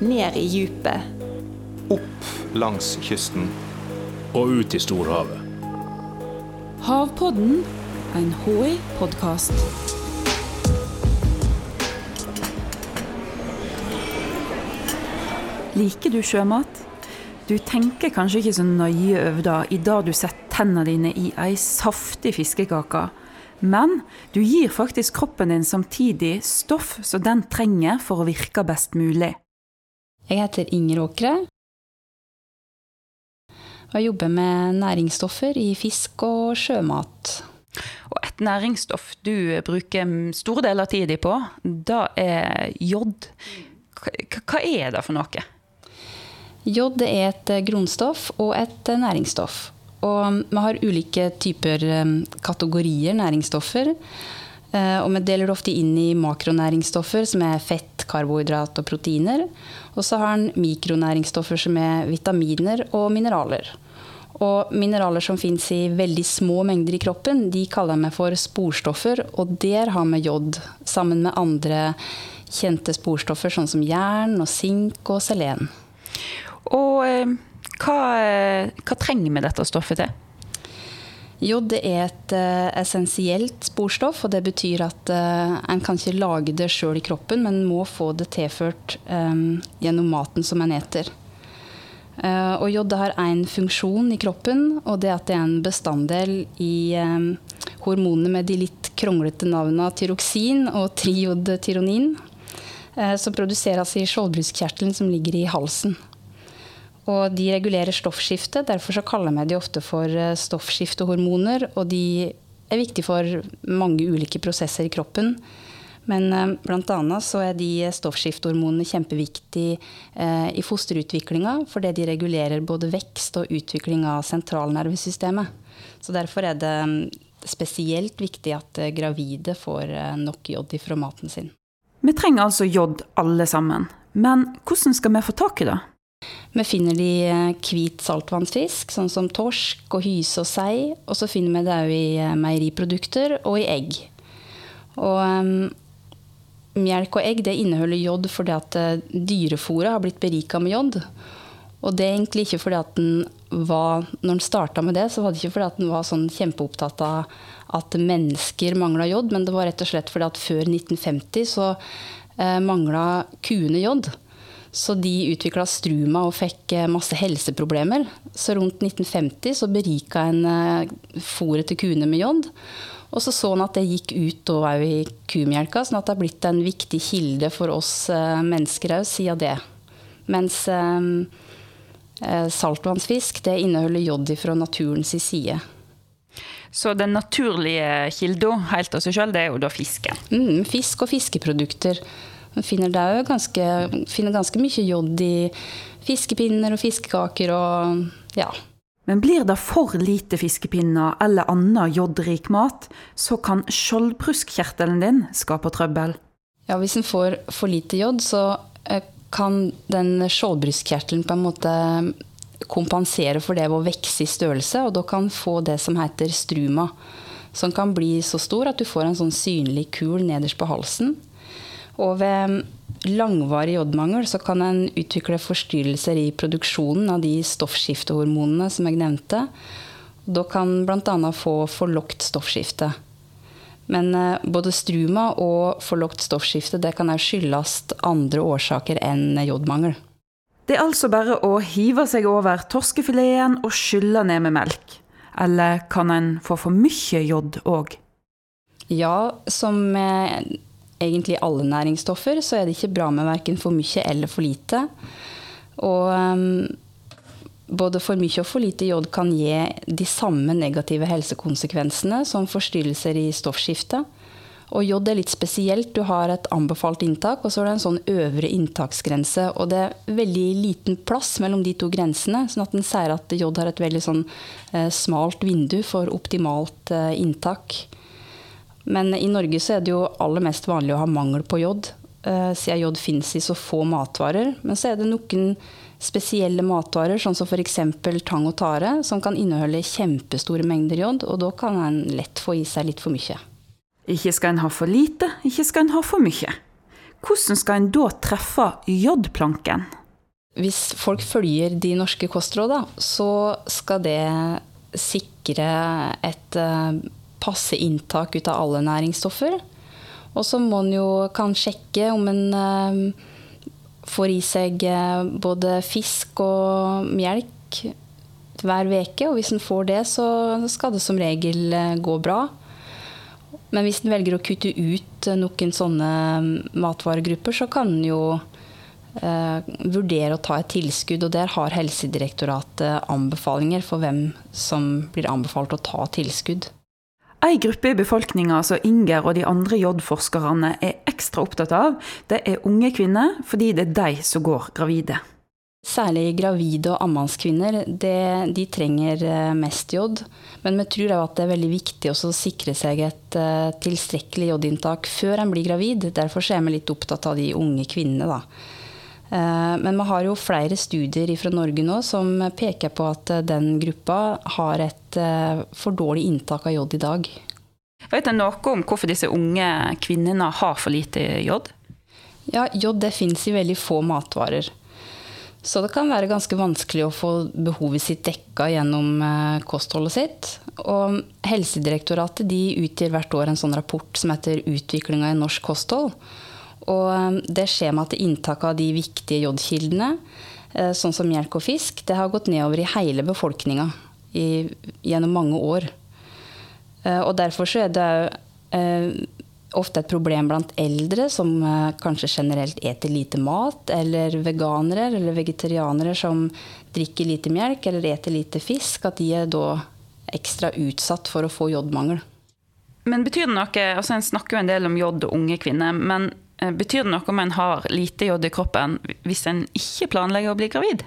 ned i djupet. Opp langs kysten. Og ut i storhavet. Havpodden, en HI-podkast. Liker du sjømat? Du tenker kanskje ikke så nøye over det i dag du setter tennene dine i ei saftig fiskekake. Men du gir faktisk kroppen din samtidig stoff som den trenger for å virke best mulig. Jeg heter Inger Åkre. Og jeg jobber med næringsstoffer i fisk og sjømat. Og et næringsstoff du bruker store deler av tida på, det er jod. Hva er det for noe? Jod er et grunnstoff og et næringsstoff. Og vi har ulike typer eh, kategorier næringsstoffer. Eh, Og vi deler det ofte inn i makronæringsstoffer, som er fett, karbohydrat og proteiner. Og så har den mikronæringsstoffer, som er vitaminer og mineraler. Og mineraler som fins i veldig små mengder i kroppen, de kaller vi for sporstoffer. Og der har vi jod, sammen med andre kjente sporstoffer, sånn som jern og sink og selen. Og eh, hva, eh, hva trenger vi dette stoffet til? Det er et uh, essensielt sporstoff, og det betyr at uh, en kan ikke lage det sjøl i kroppen, men må få det tilført um, gjennom maten som en eter. Uh, og jod har én funksjon i kroppen, og det er at det er en bestanddel i um, hormonene med de litt kronglete navnene tyroksin og triodtyronin, som produseres i skjoldbruskkjertelen som ligger i halsen. Og de regulerer stoffskiftet, derfor så kaller vi de ofte for eh, stoffskiftehormoner. Og de er viktige for mange ulike prosesser i kroppen. Men eh, bl.a. så er de stoffskiftehormonene kjempeviktige eh, i fosterutviklinga, fordi de regulerer både vekst og utvikling av sentralnervesystemet. Så derfor er det spesielt viktig at gravide får nok jod fra maten sin. Vi trenger altså jod alle sammen. Men hvordan skal vi få tak i det? Vi finner de eh, hvit saltvannsfisk, sånn som torsk og hyse og sei. Og så finner vi det òg i eh, meieriprodukter og i egg. Og um, melk og egg det inneholder jod fordi at uh, dyrefôret har blitt berika med jod. Og det er egentlig ikke fordi at den var Når den starta med det, så var det ikke fordi at den var sånn kjempeopptatt av at mennesker mangla jod, men det var rett og slett fordi at før 1950 så uh, mangla kuene jod. Så de utvikla struma og fikk eh, masse helseproblemer. Så rundt 1950 så berika en eh, fôret til kuene med jod. Og så så han at det gikk ut òg i kumelka, sånn at det har blitt en viktig kilde for oss eh, mennesker òg siden det. Mens eh, saltvannsfisk det inneholder jod fra naturens side. Så den naturlige kilda helt av seg sjøl, det er jo da fisken. Mm, fisk og fiskeprodukter. Man finner, ganske, finner ganske mye jod i fiskepinner og fiskekaker og ja. Men blir det for lite fiskepinner eller annen jodrik mat, så kan skjoldbruskkjertelen din skape trøbbel. Ja, hvis en får for lite jod, så eh, kan den skjoldbruskkjertelen på en måte kompensere for det ved å vokse i størrelse, og da kan få det som heter struma. Som kan bli så stor at du får en sånn synlig kul nederst på halsen. Og ved langvarig jodmangel så kan en utvikle forstyrrelser i produksjonen av de stoffskiftehormonene som jeg nevnte. Da kan bl.a. få forlokt stoffskifte. Men eh, både struma og forlokt stoffskifte det kan også skyldes andre årsaker enn jodmangel. Det er altså bare å hive seg over torskefileten og skylle ned med melk. Eller kan en få for mye jod òg? Ja, som med egentlig alle næringsstoffer, så er det ikke bra med verken for mye eller for lite. Og um, både for mye og for lite jod kan gi de samme negative helsekonsekvensene som forstyrrelser i stoffskiftet. Og jod er litt spesielt. Du har et anbefalt inntak, og så er det en sånn øvre inntaksgrense. Og det er veldig liten plass mellom de to grensene, sånn at en sier at jod har et veldig sånn eh, smalt vindu for optimalt eh, inntak. Men i Norge så er det jo aller mest vanlig å ha mangel på jod, eh, siden jod finnes i så få matvarer. Men så er det noen spesielle matvarer, sånn som f.eks. tang og tare, som kan inneholde kjempestore mengder jod, og da kan en lett få i seg litt for mye. Ikke skal en ha for lite, ikke skal en ha for mye. Hvordan skal en da treffe jodplanken? Hvis folk følger de norske kostrådene, så skal det sikre et eh, passe inntak ut av alle næringsstoffer. Og så må en jo kan sjekke om en eh, får i seg eh, både fisk og melk hver uke. Og hvis en får det, så skal det som regel gå bra. Men hvis en velger å kutte ut noen sånne matvaregrupper, så kan en jo eh, vurdere å ta et tilskudd. Og der har Helsedirektoratet anbefalinger for hvem som blir anbefalt å ta tilskudd. Ei gruppe i befolkninga som Inger og de andre J-forskerne er ekstra opptatt av, det er unge kvinner, fordi det er de som går gravide. Særlig gravide og ammannskvinner de trenger eh, mest jod. Men vi tror at det er veldig viktig å sikre seg et uh, tilstrekkelig jodinntak før en blir gravid. Derfor er vi litt opptatt av de unge kvinnene. Da. Uh, men vi har jo flere studier fra Norge nå som peker på at den gruppa har et uh, for dårlig inntak av jod i dag. Vet du noe om hvorfor disse unge kvinnene har for lite jod? Ja, Jod det finnes i veldig få matvarer. Så det kan være ganske vanskelig å få behovet sitt dekka gjennom eh, kostholdet sitt. Og Helsedirektoratet de utgir hvert år en sånn rapport som heter 'Utviklinga i norsk kosthold'. Og eh, det skjer med at inntaket av de viktige jodkildene, eh, sånn som melk og fisk, det har gått nedover i hele befolkninga gjennom mange år. Og derfor så er det ofte et problem blant eldre som eh, kanskje generelt eter lite mat, eller veganere eller vegetarianere som drikker lite melk eller eter lite fisk, at de er da ekstra utsatt for å få jodmangel. Men betyr det noe, altså En snakker jo en del om jod og unge kvinner, men eh, betyr det noe om en har lite jod i kroppen hvis en ikke planlegger å bli gravid?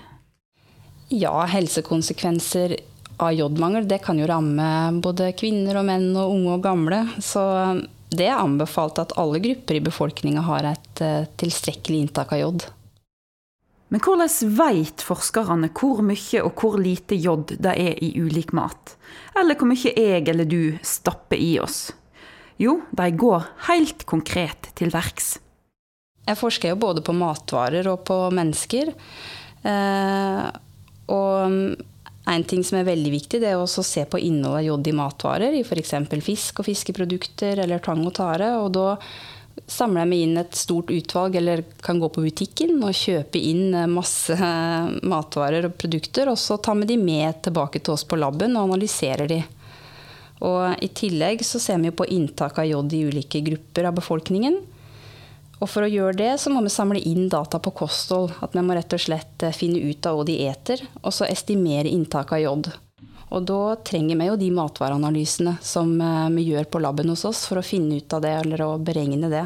Ja, helsekonsekvenser av jodmangel det kan jo ramme både kvinner og menn og unge og gamle. Så det er anbefalt at alle grupper i befolkninga har et uh, tilstrekkelig inntak av jod. Men hvordan vet forskerne hvor mye og hvor lite jod det er i ulik mat? Eller hvor mye jeg eller du stapper i oss? Jo, de går helt konkret til verks. Jeg forsker jo både på matvarer og på mennesker. Eh, og en ting som er veldig viktig, det er å se på innholdet av jod i matvarer, i f.eks. fisk og fiskeprodukter eller tang og tare. og da samler jeg meg inn et stort utvalg, eller kan gå på butikken og kjøpe inn masse matvarer og produkter, og så tar vi de med tilbake til oss på laben og analyserer de. Og I tillegg så ser vi på inntak av jod i ulike grupper av befolkningen. Og for å gjøre det, så må vi samle inn data på kosthold. At vi må rett og slett eh, finne ut av hva de eter, og så estimere inntaket av jod. Og da trenger vi jo de matvareanalysene som eh, vi gjør på laben hos oss for å finne ut av det, eller å beregne det.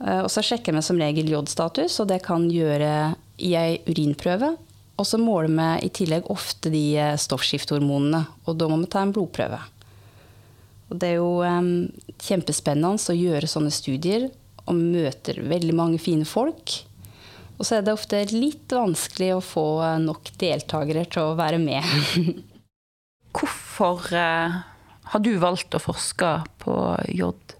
Eh, og så sjekker vi som regel jodstatus, og det kan gjøre i ei urinprøve. Og så måler vi i tillegg ofte de stoffskiftehormonene, og da må vi ta en blodprøve. Og det er jo um, kjempespennende å gjøre sånne studier og møter veldig mange fine folk. Og så er det ofte litt vanskelig å få nok deltakere til å være med. Hvorfor uh, har du valgt å forske på jod?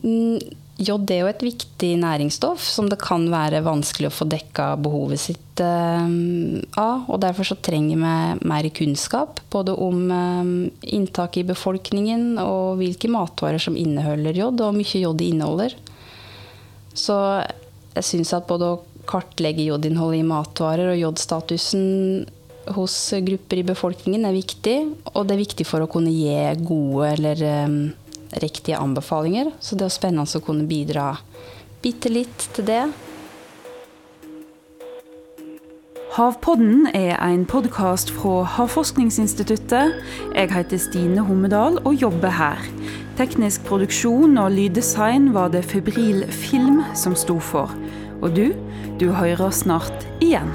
Mm, jod er jo et viktig næringsstoff som det kan være vanskelig å få dekka behovet sitt uh, av. Og derfor så trenger vi mer kunnskap både om um, inntaket i befolkningen og hvilke matvarer som inneholder jod, og hvor mye jod de inneholder. Så jeg syns at både å kartlegge jodinnholdet i matvarer og jodstatusen hos grupper i befolkningen er viktig. Og det er viktig for å kunne gi gode eller um, riktige anbefalinger. Så det er spennende å kunne bidra bitte litt til det. Havpodden er en podkast fra Havforskningsinstituttet. Jeg heter Stine Hommedal og jobber her. Teknisk produksjon og lyddesign var det Febril Film som sto for. Og du, du hører snart igjen.